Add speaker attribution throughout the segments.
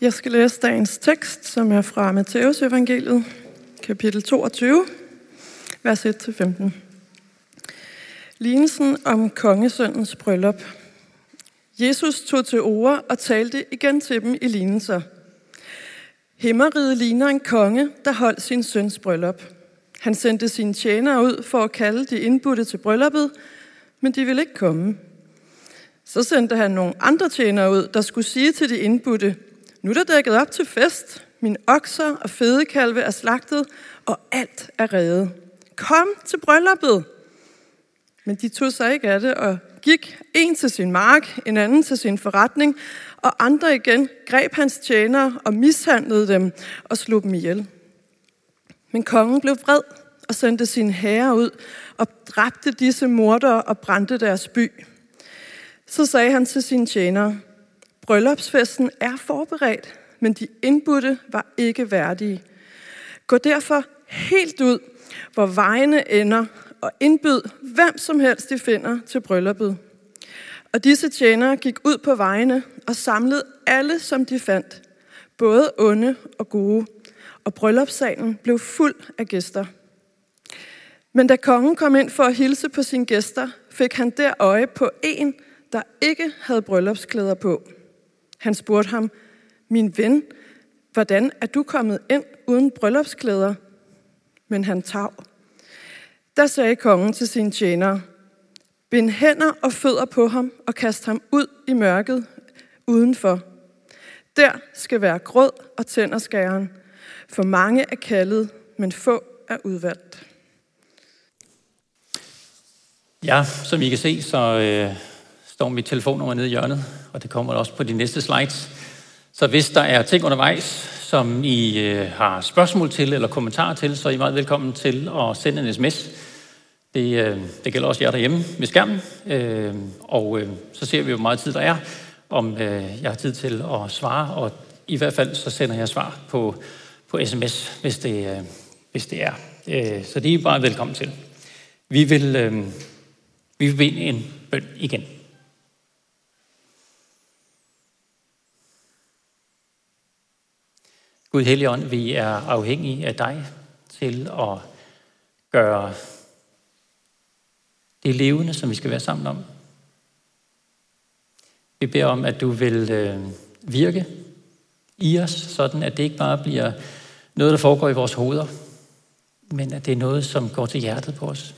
Speaker 1: Jeg skal læse dagens tekst, som er fra Matteus evangeliet, kapitel 22, vers 1-15. Lignelsen om kongesøndens bryllup. Jesus tog til ord og talte igen til dem i lignelser. Himmeriget ligner en konge, der holdt sin søns bryllup. Han sendte sine tjenere ud for at kalde de indbudte til brylluppet, men de ville ikke komme. Så sendte han nogle andre tjenere ud, der skulle sige til de indbudte, nu er der dækket op til fest. Min okser og fedekalve er slagtet, og alt er reddet. Kom til brylluppet! Men de tog sig ikke af det og gik en til sin mark, en anden til sin forretning, og andre igen greb hans tjenere og mishandlede dem og slog dem ihjel. Men kongen blev vred og sendte sine herrer ud og dræbte disse mordere og brændte deres by. Så sagde han til sine tjenere, bryllupsfesten er forberedt, men de indbudte var ikke værdige. Gå derfor helt ud, hvor vejene ender, og indbyd hvem som helst de finder til brylluppet. Og disse tjenere gik ud på vejene og samlede alle, som de fandt, både onde og gode, og bryllupssalen blev fuld af gæster. Men da kongen kom ind for at hilse på sine gæster, fik han der øje på en, der ikke havde bryllupsklæder på. Han spurgte ham, min ven, hvordan er du kommet ind uden bryllupsklæder? Men han tav. Der sagde kongen til sine tjenere, bind hænder og fødder på ham og kast ham ud i mørket udenfor. Der skal være grød og tænderskæren, for mange er kaldet, men få er udvalgt.
Speaker 2: Ja, som I kan se, så øh, står mit telefonnummer nede i hjørnet, og det kommer også på de næste slides. Så hvis der er ting undervejs, som I øh, har spørgsmål til eller kommentarer til, så er I meget velkommen til at sende en sms. Det, øh, det gælder også jer derhjemme med skærmen, øh, og så ser vi, hvor meget tid der er, om jeg har tid til at svare, og i hvert fald så sender jeg svar på, på sms, hvis det, hvis det er. Så det er I bare velkommen til. Vi vil, vi vil bede en bøn igen. Gud Helligånd, vi er afhængige af dig til at gøre det levende, som vi skal være sammen om. Vi beder om, at du vil øh, virke i os, sådan at det ikke bare bliver noget, der foregår i vores hoveder, men at det er noget, som går til hjertet på os.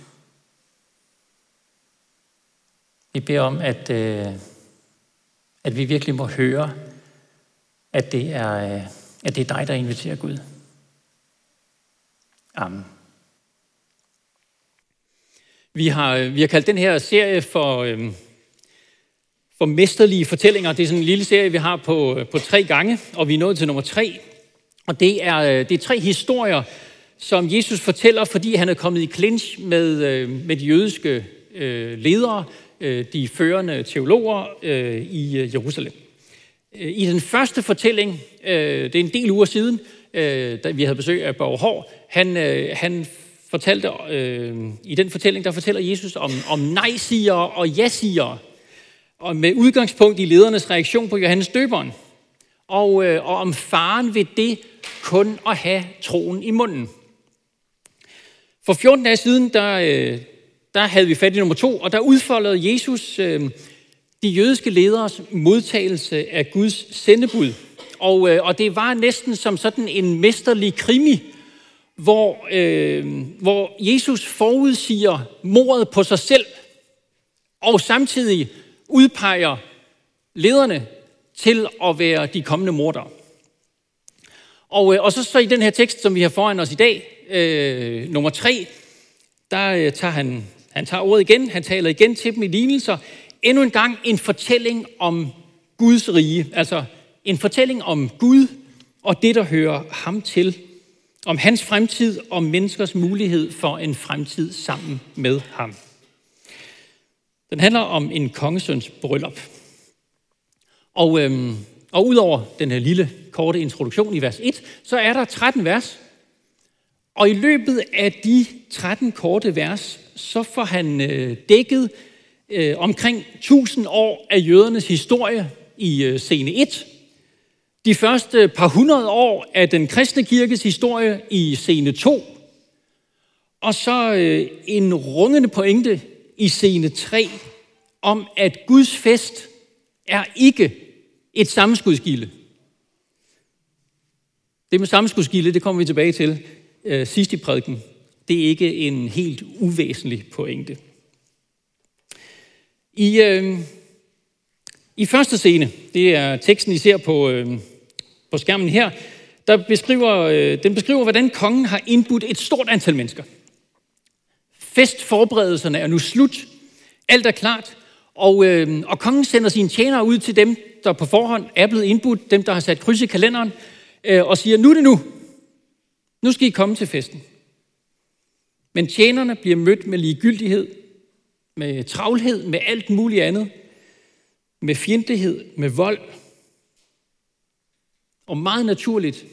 Speaker 2: Vi beder om, at, øh, at vi virkelig må høre, at det er, øh, at det er dig, der inviterer Gud. Amen. Vi har, vi har kaldt den her serie for, øhm, for mesterlige fortællinger. Det er sådan en lille serie, vi har på, øh, på tre gange, og vi er nået til nummer tre. Og det er, øh, det er tre historier, som Jesus fortæller, fordi han er kommet i clinch med, øh, med de jødiske øh, ledere, øh, de førende teologer øh, i øh, Jerusalem. I den første fortælling, øh, det er en del uger siden, øh, da vi havde besøg af Borg Hård, han, øh, han fortalte, i den fortælling, der fortæller Jesus om, om nej-siger og ja-sigere, og med udgangspunkt i ledernes reaktion på Johannes døberen, og, og om faren ved det kun at have troen i munden. For 14 dage siden, der, der havde vi fat i nummer to, og der udfoldede Jesus øh, de jødiske lederes modtagelse af Guds sendebud. Og, øh, og det var næsten som sådan en mesterlig krimi, hvor, øh, hvor Jesus forudsiger mordet på sig selv, og samtidig udpeger lederne til at være de kommende mordere. Og, øh, og så, så i den her tekst, som vi har foran os i dag, øh, nummer tre, der øh, tager han, han tager ordet igen, han taler igen til dem i lignelser. Endnu en gang en fortælling om Guds rige, altså en fortælling om Gud og det, der hører ham til om hans fremtid og menneskers mulighed for en fremtid sammen med ham. Den handler om en kongesøns bryllup. Og, øhm, og udover den her lille korte introduktion i vers 1, så er der 13 vers. Og i løbet af de 13 korte vers, så får han øh, dækket øh, omkring 1000 år af jødernes historie i øh, scene 1. de første par hundrede år af den kristne kirkes historie i scene 2, og så øh, en rungende pointe i scene 3 om, at Guds fest er ikke et sammenskudskilde. Det med sammenskudskilde, det kommer vi tilbage til øh, sidst i prædiken. Det er ikke en helt uvæsentlig pointe. I, øh, I første scene, det er teksten, I ser på, øh, på skærmen her, der beskriver, øh, den beskriver, hvordan kongen har indbudt et stort antal mennesker. Festforberedelserne er nu slut. Alt er klart. Og, øh, og kongen sender sine tjenere ud til dem, der på forhånd er blevet indbudt, dem, der har sat kryds i kalenderen, øh, og siger, nu er det nu. Nu skal I komme til festen. Men tjenerne bliver mødt med ligegyldighed, med travlhed, med alt muligt andet, med fjendtlighed, med vold. Og meget naturligt,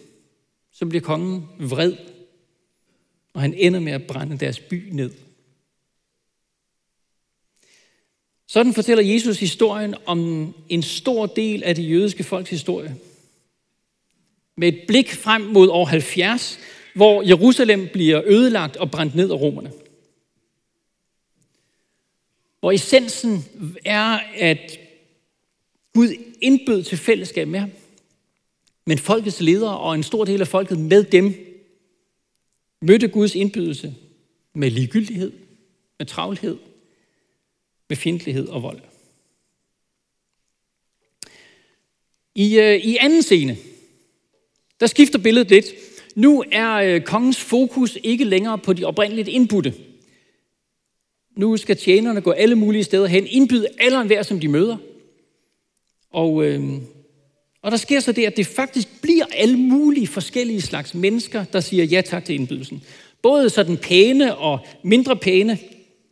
Speaker 2: så bliver kongen vred, og han ender med at brænde deres by ned. Sådan fortæller Jesus historien om en stor del af det jødiske folks historie. Med et blik frem mod år 70, hvor Jerusalem bliver ødelagt og brændt ned af romerne. Hvor essensen er, at Gud indbød til fællesskab med ham. Men folkets ledere og en stor del af folket med dem mødte Guds indbydelse med ligegyldighed, med travlhed, med fjendtlighed og vold. I, øh, I anden scene, der skifter billedet lidt. Nu er øh, kongens fokus ikke længere på de oprindeligt indbudte. Nu skal tjenerne gå alle mulige steder hen, indbyde alle enhver, som de møder. Og, øh, og der sker så det, at det faktisk bliver alle mulige forskellige slags mennesker, der siger ja tak til indbydelsen. Både sådan pæne og mindre pæne,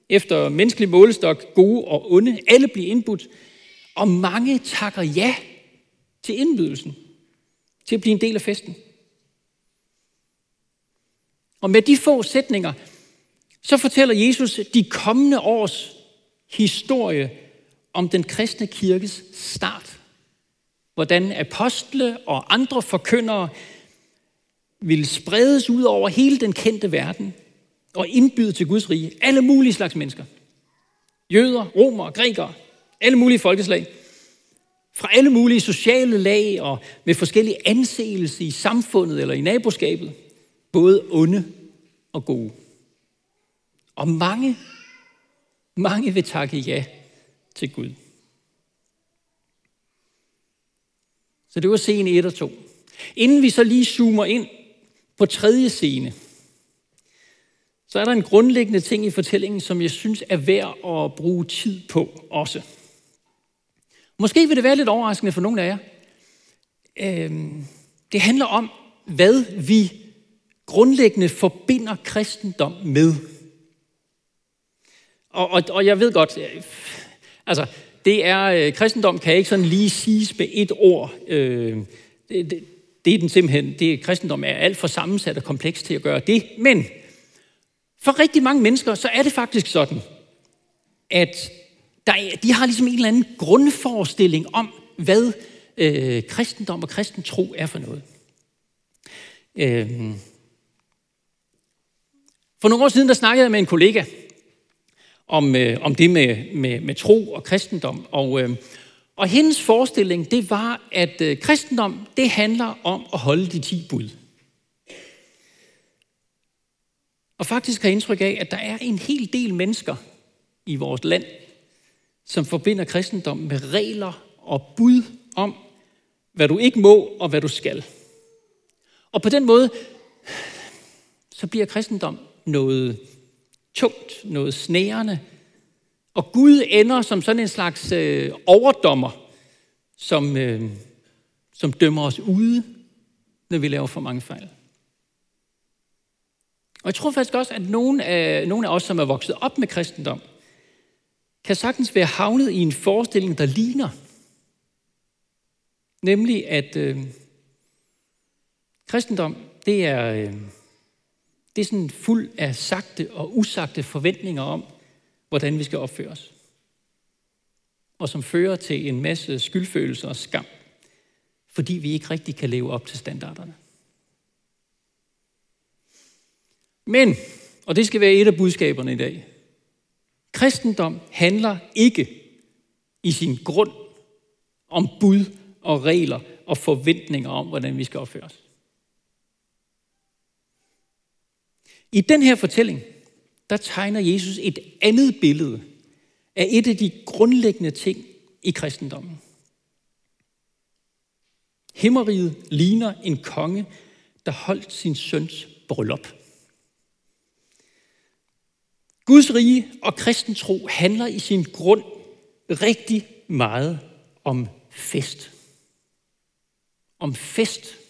Speaker 2: efter menneskelig målestok, gode og onde. Alle bliver indbudt, og mange takker ja til indbydelsen, til at blive en del af festen. Og med de få sætninger, så fortæller Jesus de kommende års historie om den kristne kirkes start. Hvordan apostle og andre forkyndere vil spredes ud over hele den kendte verden og indbyde til Guds rige alle mulige slags mennesker. Jøder, romere, grækere, alle mulige folkeslag. Fra alle mulige sociale lag og med forskellige anseelse i samfundet eller i naboskabet. Både onde og gode. Og mange, mange vil takke ja til Gud. Så det var scene 1 og 2. Inden vi så lige zoomer ind på tredje scene, så er der en grundlæggende ting i fortællingen, som jeg synes er værd at bruge tid på også. Måske vil det være lidt overraskende for nogle af jer. Øhm, det handler om, hvad vi grundlæggende forbinder kristendom med. Og, og, og jeg ved godt, øh, altså, det er, øh, kristendom kan ikke sådan lige siges med et ord. Øh, det, det, det er den simpelthen, det, kristendom er alt for sammensat og kompleks til at gøre det. Men for rigtig mange mennesker, så er det faktisk sådan, at der, de har ligesom en eller anden grundforestilling om, hvad øh, kristendom og kristen tro er for noget. Øh, for nogle år siden, der snakkede jeg med en kollega om, øh, om det med, med, med tro og kristendom. Og, øh, og hendes forestilling, det var, at øh, kristendom, det handler om at holde de ti bud. Og faktisk har jeg indtryk af, at der er en hel del mennesker i vores land, som forbinder kristendom med regler og bud om, hvad du ikke må og hvad du skal. Og på den måde, så bliver kristendom noget tungt, noget snærende. Og Gud ender som sådan en slags øh, overdommer, som, øh, som dømmer os ude, når vi laver for mange fejl. Og jeg tror faktisk også, at nogle af, nogle af os, som er vokset op med kristendom, kan sagtens være havnet i en forestilling, der ligner. Nemlig, at øh, kristendom, det er, øh, det er sådan fuld af sagte og usagte forventninger om, hvordan vi skal opføre os. Og som fører til en masse skyldfølelse og skam. fordi vi ikke rigtig kan leve op til standarderne. Men, og det skal være et af budskaberne i dag, kristendom handler ikke i sin grund om bud og regler og forventninger om, hvordan vi skal opføre os. I den her fortælling, der tegner Jesus et andet billede af et af de grundlæggende ting i kristendommen. Himmeriget ligner en konge, der holdt sin søns bryllup. Guds rige og kristen tro handler i sin grund rigtig meget om fest. Om fest.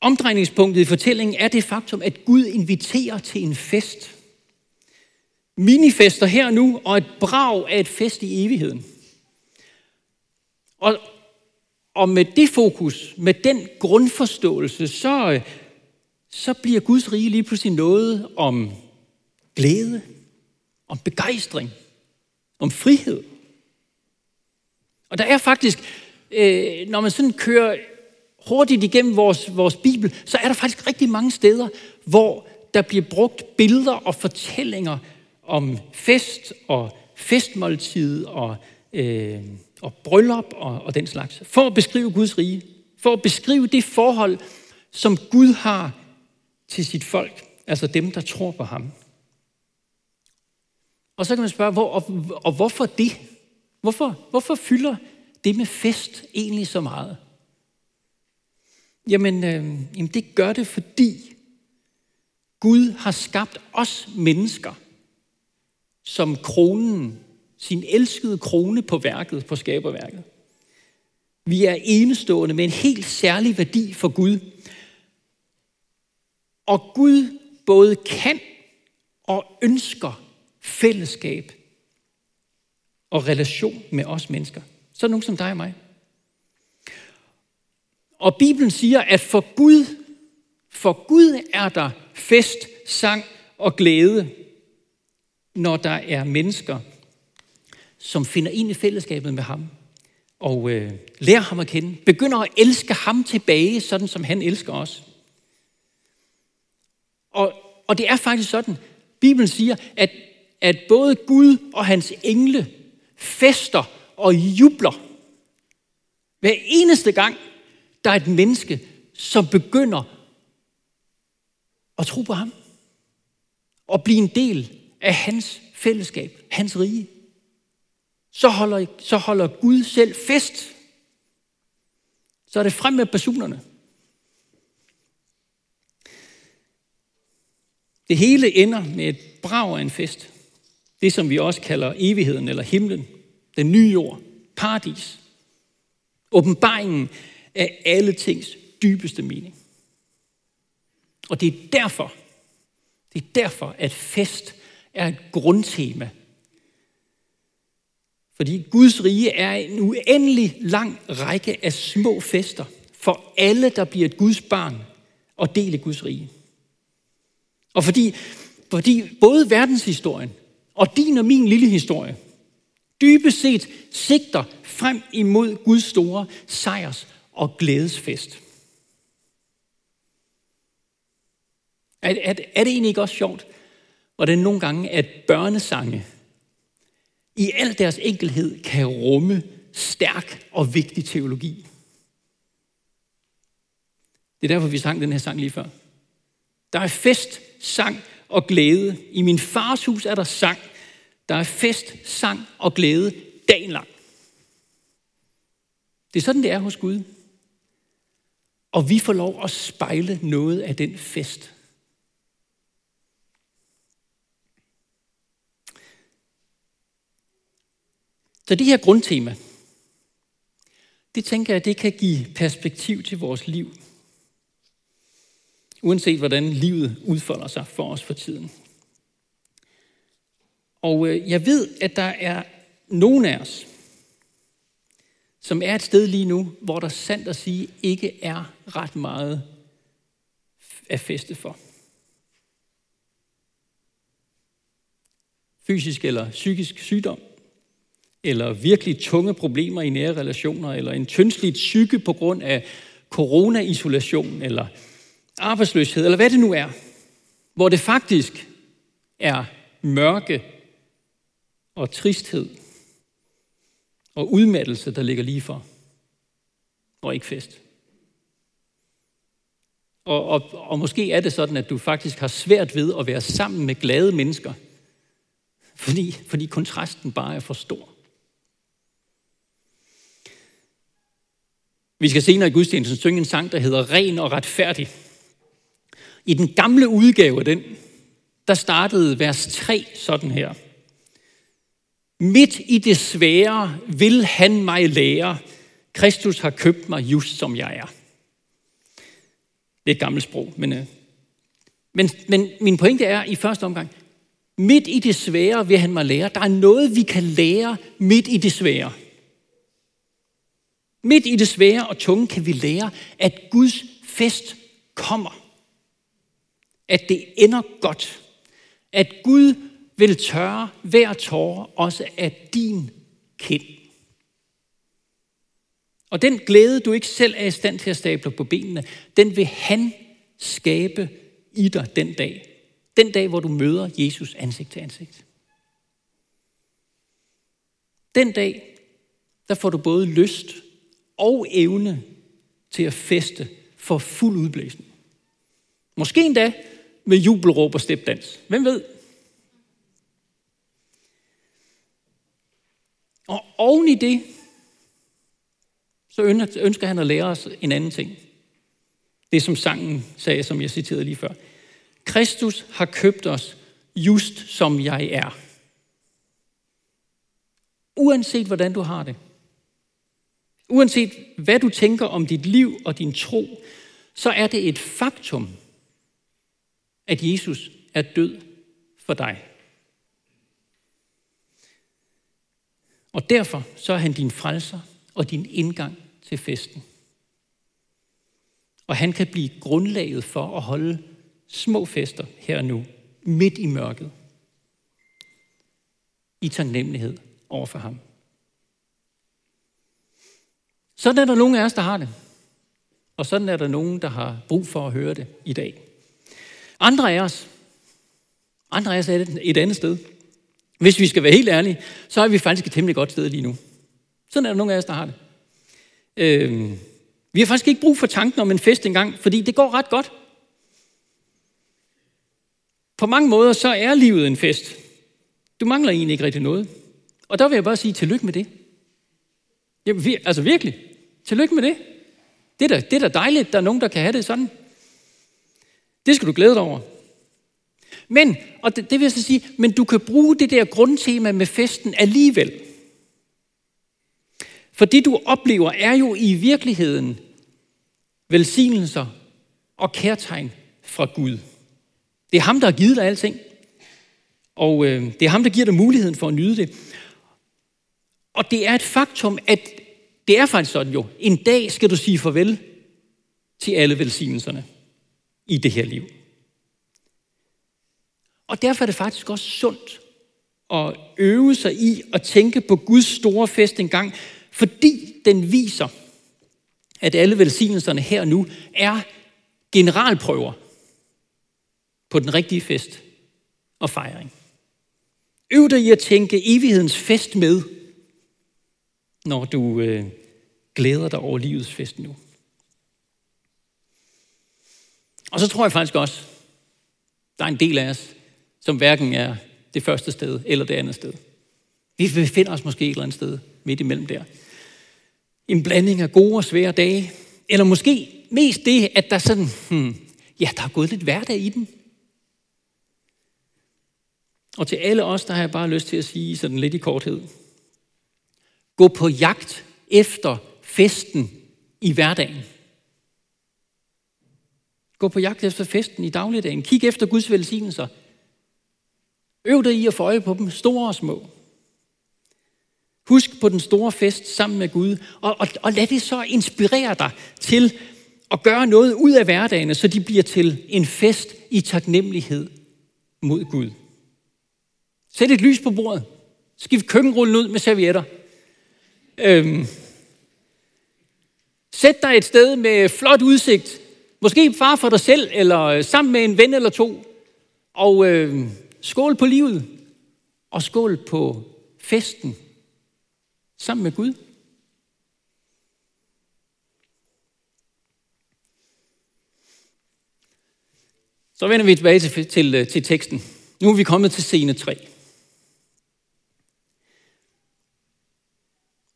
Speaker 2: Omdrejningspunktet i fortællingen er det faktum, at Gud inviterer til en fest. Minifester her nu, og et brag af et fest i evigheden. Og, og med det fokus, med den grundforståelse, så, så bliver Guds rige lige pludselig noget om glæde, om begejstring, om frihed. Og der er faktisk, øh, når man sådan kører hurtigt igennem vores, vores Bibel, så er der faktisk rigtig mange steder, hvor der bliver brugt billeder og fortællinger om fest og festmåltid og, øh, og bryllup og, og den slags. For at beskrive Guds rige. For at beskrive det forhold, som Gud har til sit folk. Altså dem, der tror på ham. Og så kan man spørge, hvor, og, og hvorfor det? Hvorfor, hvorfor fylder det med fest egentlig så meget? Jamen, øh, jamen, det gør det, fordi Gud har skabt os mennesker som kronen, sin elskede krone på værket, på skaberværket. Vi er enestående med en helt særlig værdi for Gud. Og Gud både kan og ønsker fællesskab og relation med os mennesker. Så nogen som dig og mig. Og Bibelen siger, at for Gud, for Gud er der fest, sang og glæde, når der er mennesker, som finder ind i fællesskabet med ham og øh, lærer ham at kende. Begynder at elske ham tilbage, sådan som han elsker os. Og, og det er faktisk sådan, Bibelen siger, at, at både Gud og hans engle fester og jubler hver eneste gang, der er et menneske, som begynder at tro på ham. Og blive en del af hans fællesskab, hans rige. Så holder, så holder Gud selv fest. Så er det frem med personerne. Det hele ender med et brag af en fest. Det, som vi også kalder evigheden eller himlen. Den nye jord. Paradis. Åbenbaringen af alle tings dybeste mening. Og det er derfor, det er derfor, at fest er et grundtema. Fordi Guds rige er en uendelig lang række af små fester for alle, der bliver et Guds barn og del Guds rige. Og fordi, fordi både verdenshistorien og din og min lille historie dybest set sigter frem imod Guds store sejrs og glædesfest. Er, er, er det egentlig ikke også sjovt, hvordan nogle gange, at børnesange i al deres enkelhed kan rumme stærk og vigtig teologi? Det er derfor, vi sang den her sang lige før. Der er fest, sang og glæde. I min fars hus er der sang. Der er fest, sang og glæde dagen lang. Det er sådan, det er hos Gud. Og vi får lov at spejle noget af den fest. Så det her grundtema, det tænker jeg, det kan give perspektiv til vores liv. Uanset hvordan livet udfolder sig for os for tiden. Og øh, jeg ved, at der er nogen af os, som er et sted lige nu, hvor der sandt at sige ikke er ret meget at feste for. Fysisk eller psykisk sygdom, eller virkelig tunge problemer i nære relationer, eller en tyndsligt psyke på grund af corona-isolation, eller arbejdsløshed, eller hvad det nu er, hvor det faktisk er mørke og tristhed og udmattelse, der ligger lige for, og ikke fest. Og, og, og måske er det sådan, at du faktisk har svært ved at være sammen med glade mennesker, fordi, fordi kontrasten bare er for stor. Vi skal senere i gudstjenesten synge en sang, der hedder Ren og retfærdig. I den gamle udgave af den, der startede vers 3 sådan her. Midt i det svære vil han mig lære. Kristus har købt mig just som jeg er. Det er et gammelt sprog, men, øh, men, men min pointe er i første omgang, midt i det svære vil han mig lære. Der er noget, vi kan lære midt i det svære. Midt i det svære og tunge kan vi lære, at Guds fest kommer. At det ender godt. At Gud vil tørre hver tårer også af din kind. Og den glæde, du ikke selv er i stand til at stable på benene, den vil han skabe i dig den dag. Den dag, hvor du møder Jesus ansigt til ansigt. Den dag, der får du både lyst og evne til at feste for fuld udblæsning. Måske endda med jubelråb og stepdans. Hvem ved? Og oven i det, så ønsker han at lære os en anden ting. Det som sangen sagde, som jeg citerede lige før. Kristus har købt os just som jeg er. Uanset hvordan du har det. Uanset hvad du tænker om dit liv og din tro, så er det et faktum, at Jesus er død for dig. Og derfor så er han din frelser og din indgang til festen. Og han kan blive grundlaget for at holde små fester her og nu, midt i mørket, i taknemmelighed over for ham. Sådan er der nogen af os, der har det. Og sådan er der nogen, der har brug for at høre det i dag. Andre af os, andre af os er et andet sted. Hvis vi skal være helt ærlige, så er vi faktisk et temmelig godt sted lige nu. Sådan er der nogle af os, der har det. Øh, vi har faktisk ikke brug for tanken om en fest engang, fordi det går ret godt. På mange måder, så er livet en fest. Du mangler egentlig ikke rigtig noget. Og der vil jeg bare sige, tillykke med det. Jamen, vi, altså virkelig, tillykke med det. Det er, da, det er da dejligt, der er nogen, der kan have det sådan. Det skal du glæde dig over. Men, og det, det vil jeg så sige, men du kan bruge det der grundtema med festen alligevel. For det du oplever er jo i virkeligheden velsignelser og kærtegn fra Gud. Det er ham, der har givet dig alting. Og øh, det er ham, der giver dig muligheden for at nyde det. Og det er et faktum, at det er faktisk sådan jo. En dag skal du sige farvel til alle velsignelserne i det her liv. Og derfor er det faktisk også sundt at øve sig i at tænke på Guds store fest en gang, fordi den viser, at alle velsignelserne her og nu er generalprøver på den rigtige fest og fejring. Øv dig i at tænke evighedens fest med, når du øh, glæder dig over livets fest nu. Og så tror jeg faktisk også, der er en del af os, som hverken er det første sted eller det andet sted. Vi befinder os måske et eller andet sted midt imellem der. En blanding af gode og svære dage, eller måske mest det, at der sådan, hmm, ja, der er gået lidt hverdag i den. Og til alle os, der har jeg bare lyst til at sige sådan lidt i korthed. Gå på jagt efter festen i hverdagen. Gå på jagt efter festen i dagligdagen. Kig efter Guds velsignelser. Øv dig i at få øje på dem, store og små. Husk på den store fest sammen med Gud, og, og, og lad det så inspirere dig til at gøre noget ud af hverdagen, så de bliver til en fest i taknemmelighed mod Gud. Sæt et lys på bordet. Skift køkkenrullen ud med servietter. Øhm, sæt dig et sted med flot udsigt. Måske far for dig selv, eller øh, sammen med en ven eller to. Og øh, skål på livet. Og skål på festen. Sammen med Gud. Så vender vi tilbage til, til, øh, til teksten. Nu er vi kommet til scene 3.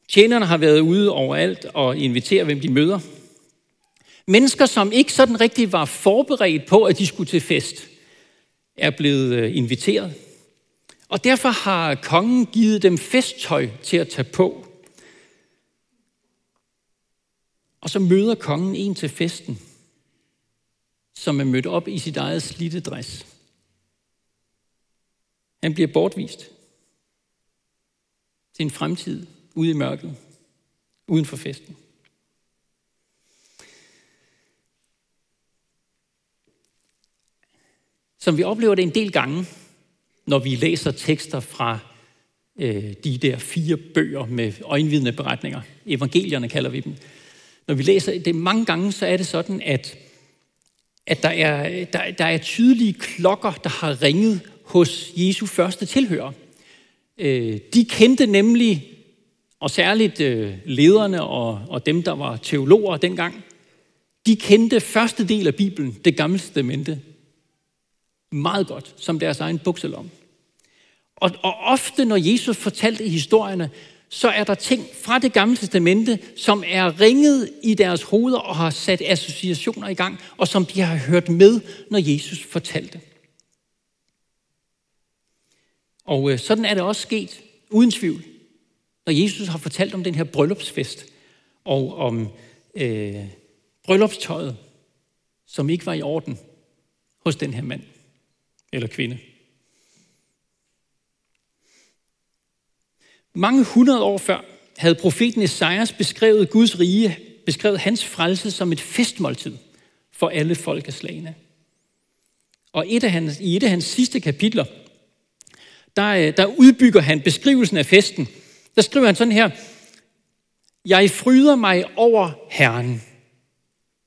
Speaker 2: Tjenerne har været ude overalt og inviterer, hvem de møder. Mennesker, som ikke sådan rigtig var forberedt på, at de skulle til fest, er blevet øh, inviteret. Og derfor har kongen givet dem festtøj til at tage på. Og så møder kongen en til festen, som er mødt op i sit eget slidte dress. Han bliver bortvist til en fremtid ude i mørket, uden for festen. Som vi oplever det en del gange, når vi læser tekster fra øh, de der fire bøger med øjenvidende beretninger. Evangelierne kalder vi dem. Når vi læser det mange gange, så er det sådan, at, at der, er, der, der er tydelige klokker, der har ringet hos Jesu første tilhører. Øh, de kendte nemlig, og særligt øh, lederne og, og dem, der var teologer dengang, de kendte første del af Bibelen, det gamle testamente, meget godt, som deres egen bukselom. Og, og ofte, når Jesus fortalte historierne, så er der ting fra det gamle testamente, som er ringet i deres hoveder og har sat associationer i gang, og som de har hørt med, når Jesus fortalte. Og øh, sådan er det også sket, uden tvivl, når Jesus har fortalt om den her bryllupsfest, og om øh, bryllupstøjet, som ikke var i orden hos den her mand eller kvinde. Mange hundrede år før havde profeten Esajas beskrevet Guds rige, beskrevet hans frelse som et festmåltid for alle folkeslagene. Og et af hans, i et af hans sidste kapitler, der, øh, der udbygger han beskrivelsen af festen. Der skriver han sådan her, Jeg fryder mig over Herren.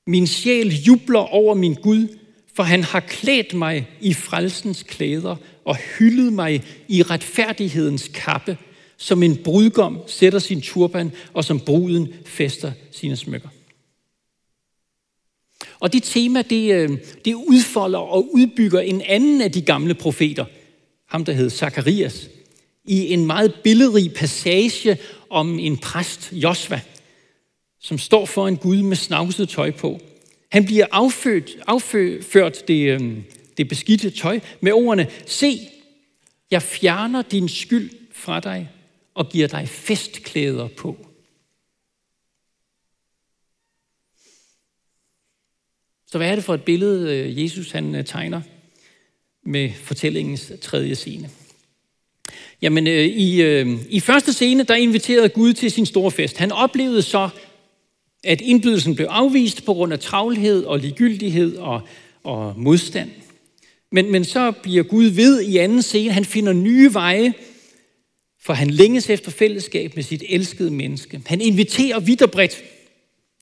Speaker 2: Min sjæl jubler over min Gud, for han har klædt mig i frelsens klæder og hyldet mig i retfærdighedens kappe, som en brudgom sætter sin turban, og som bruden fester sine smykker. Og det tema, det, øh, det udfolder og udbygger en anden af de gamle profeter, ham der hed Zakarias, i en meget billedrig passage om en præst, Josva, som står for en Gud med snavset tøj på. Han bliver affødt, afført det, øhm, det beskidte tøj med ordene, se, jeg fjerner din skyld fra dig og giver dig festklæder på. Så hvad er det for et billede, øh, Jesus han øh, tegner med fortællingens tredje scene? Jamen, øh, i, i første scene, der inviterede Gud til sin store fest. Han oplevede så, at indbydelsen blev afvist på grund af travlhed og ligegyldighed og, og modstand. Men, men så bliver Gud ved i anden scene. Han finder nye veje for han længes efter fællesskab med sit elskede menneske. Han inviterer vidt og bredt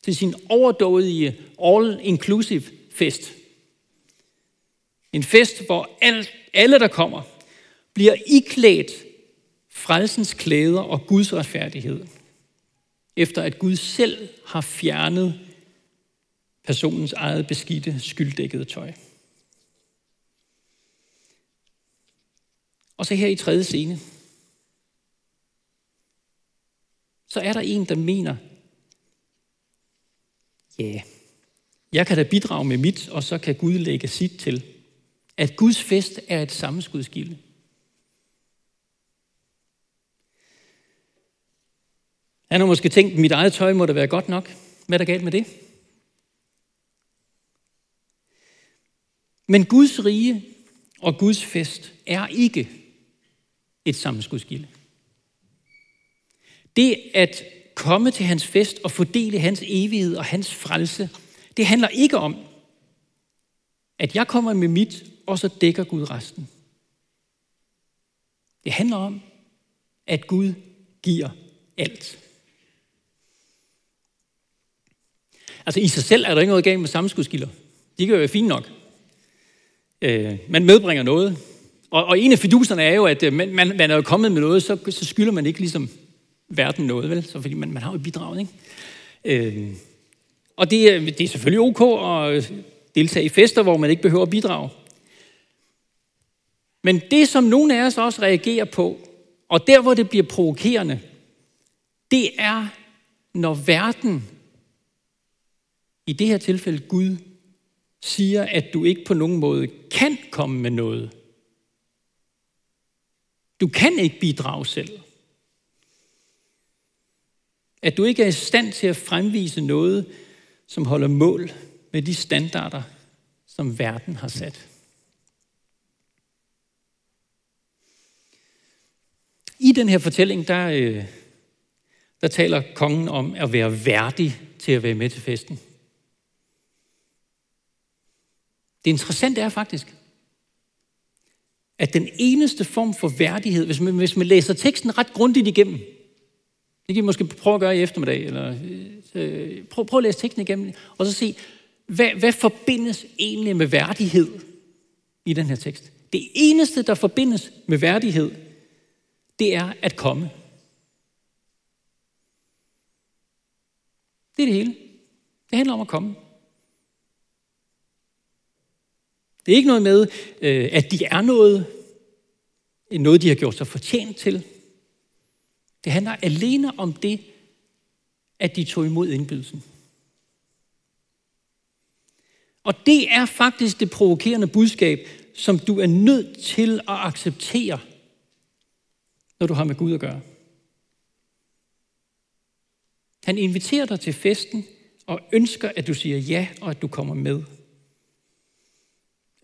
Speaker 2: til sin overdådige all-inclusive fest. En fest, hvor alle, der kommer, bliver iklædt frelsens klæder og Guds retfærdighed, efter at Gud selv har fjernet personens eget beskidte, skylddækkede tøj. Og så her i tredje scene, så er der en, der mener, ja, yeah, jeg kan da bidrage med mit, og så kan Gud lægge sit til. At Guds fest er et sammenskudskilde. Han har måske tænkt, mit eget tøj må da være godt nok. Hvad er der galt med det? Men Guds rige og Guds fest er ikke et sammenskudskilde. Det at komme til hans fest og fordele hans evighed og hans frelse, det handler ikke om, at jeg kommer med mit, og så dækker Gud resten. Det handler om, at Gud giver alt. Altså i sig selv er der ikke noget galt med sammenskudskilder. De kan jo være fine nok. Øh, man medbringer noget. Og, og en af fiduserne er jo, at øh, man, man, man er jo kommet med noget, så, så skylder man ikke ligesom verden noget, vel? Så fordi man, man har jo bidraget, ikke? Øh, og det, øh, det er selvfølgelig ok at deltage i fester, hvor man ikke behøver at bidrage. Men det, som nogle af os også reagerer på, og der, hvor det bliver provokerende, det er, når verden, i det her tilfælde Gud, siger, at du ikke på nogen måde kan komme med noget. Du kan ikke bidrage selv. At du ikke er i stand til at fremvise noget, som holder mål med de standarder, som verden har sat. I den her fortælling, der, øh, der taler kongen om at være værdig til at være med til festen. Det interessante er faktisk, at den eneste form for værdighed, hvis man, hvis man læser teksten ret grundigt igennem, det kan I måske prøve at gøre i eftermiddag, eller øh, øh, prøv, prøv at læse teksten igennem, og så se, hvad, hvad forbindes egentlig med værdighed i den her tekst? Det eneste, der forbindes med værdighed, det er at komme. Det er det hele. Det handler om at komme. Det er ikke noget med, øh, at de er noget, noget de har gjort sig fortjent til. Det handler alene om det, at de tog imod indbydelsen. Og det er faktisk det provokerende budskab, som du er nødt til at acceptere, når du har med Gud at gøre. Han inviterer dig til festen og ønsker, at du siger ja, og at du kommer med.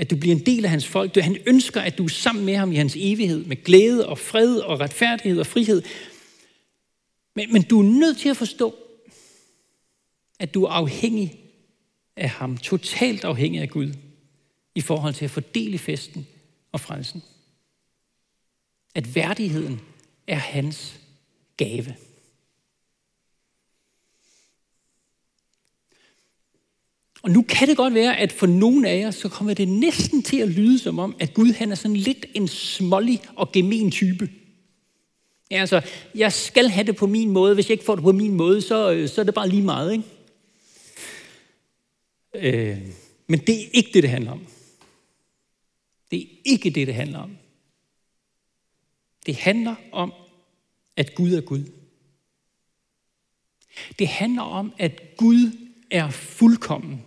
Speaker 2: At du bliver en del af hans folk. Han ønsker, at du er sammen med ham i hans evighed, med glæde og fred og retfærdighed og frihed. Men, men du er nødt til at forstå, at du er afhængig af ham, totalt afhængig af Gud, i forhold til at fordele festen og frelsen. At værdigheden er hans gave. Og nu kan det godt være, at for nogle af jer, så kommer det næsten til at lyde som om, at Gud han er sådan lidt en smålig og gemen type. Ja, altså, jeg skal have det på min måde. Hvis jeg ikke får det på min måde, så, øh, så er det bare lige meget, ikke? Øh, men det er ikke det, det handler om. Det er ikke det, det handler om. Det handler om, at Gud er Gud. Det handler om, at Gud er fuldkommen.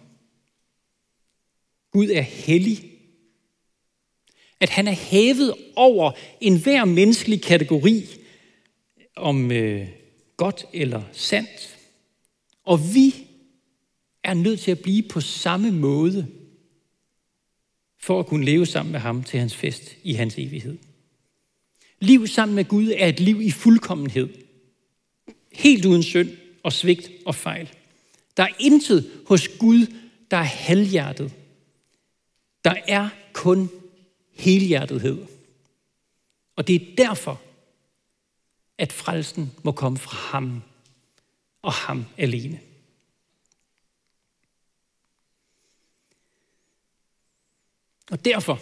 Speaker 2: Gud er hellig. At han er hævet over enhver menneskelig kategori om øh, godt eller sandt. Og vi er nødt til at blive på samme måde, for at kunne leve sammen med ham til hans fest i hans evighed. Liv sammen med Gud er et liv i fuldkommenhed. Helt uden synd og svigt og fejl. Der er intet hos Gud, der er halvhjertet. Der er kun helhjertethed. Og det er derfor, at frelsen må komme fra ham og ham alene. Og derfor,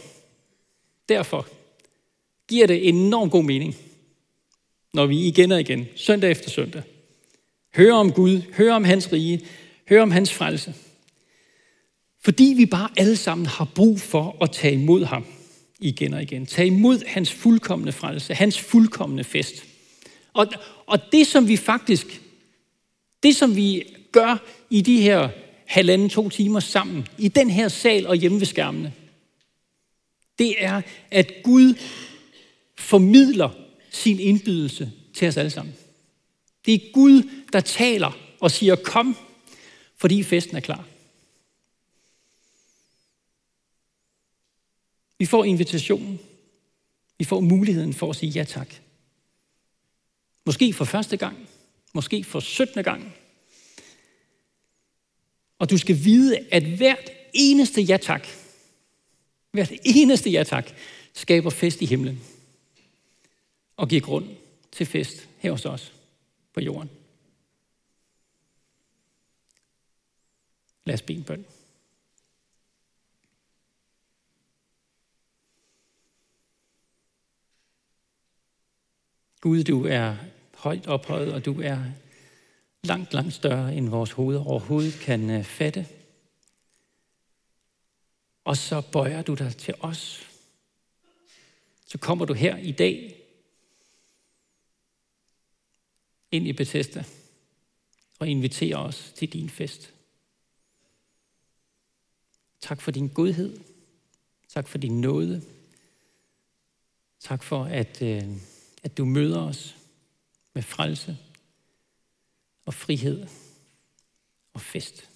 Speaker 2: derfor giver det enormt god mening, når vi igen og igen, søndag efter søndag, hører om Gud, hører om hans rige, hører om hans frelse. Fordi vi bare alle sammen har brug for at tage imod ham igen og igen. Tage imod hans fuldkommende frelse, hans fuldkommende fest. Og, og det, som vi faktisk, det som vi gør i de her halvanden, to timer sammen, i den her sal og hjemme ved skærmene, det er, at Gud formidler sin indbydelse til os alle sammen. Det er Gud, der taler og siger, kom, fordi festen er klar. Vi får invitationen. Vi får muligheden for at sige ja tak. Måske for første gang. Måske for 17. gang. Og du skal vide, at hvert eneste ja tak, hvert eneste ja tak, skaber fest i himlen og giver grund til fest her hos os på jorden. Lad os bede en bøn. Gud, du er højt ophøjet, og du er langt, langt større, end vores hoved overhovedet kan øh, fatte. Og så bøjer du dig til os. Så kommer du her i dag ind i Bethesda og inviterer os til din fest. Tak for din godhed. Tak for din nåde. Tak for, at, øh, at du møder os med frelse og frihed og fest.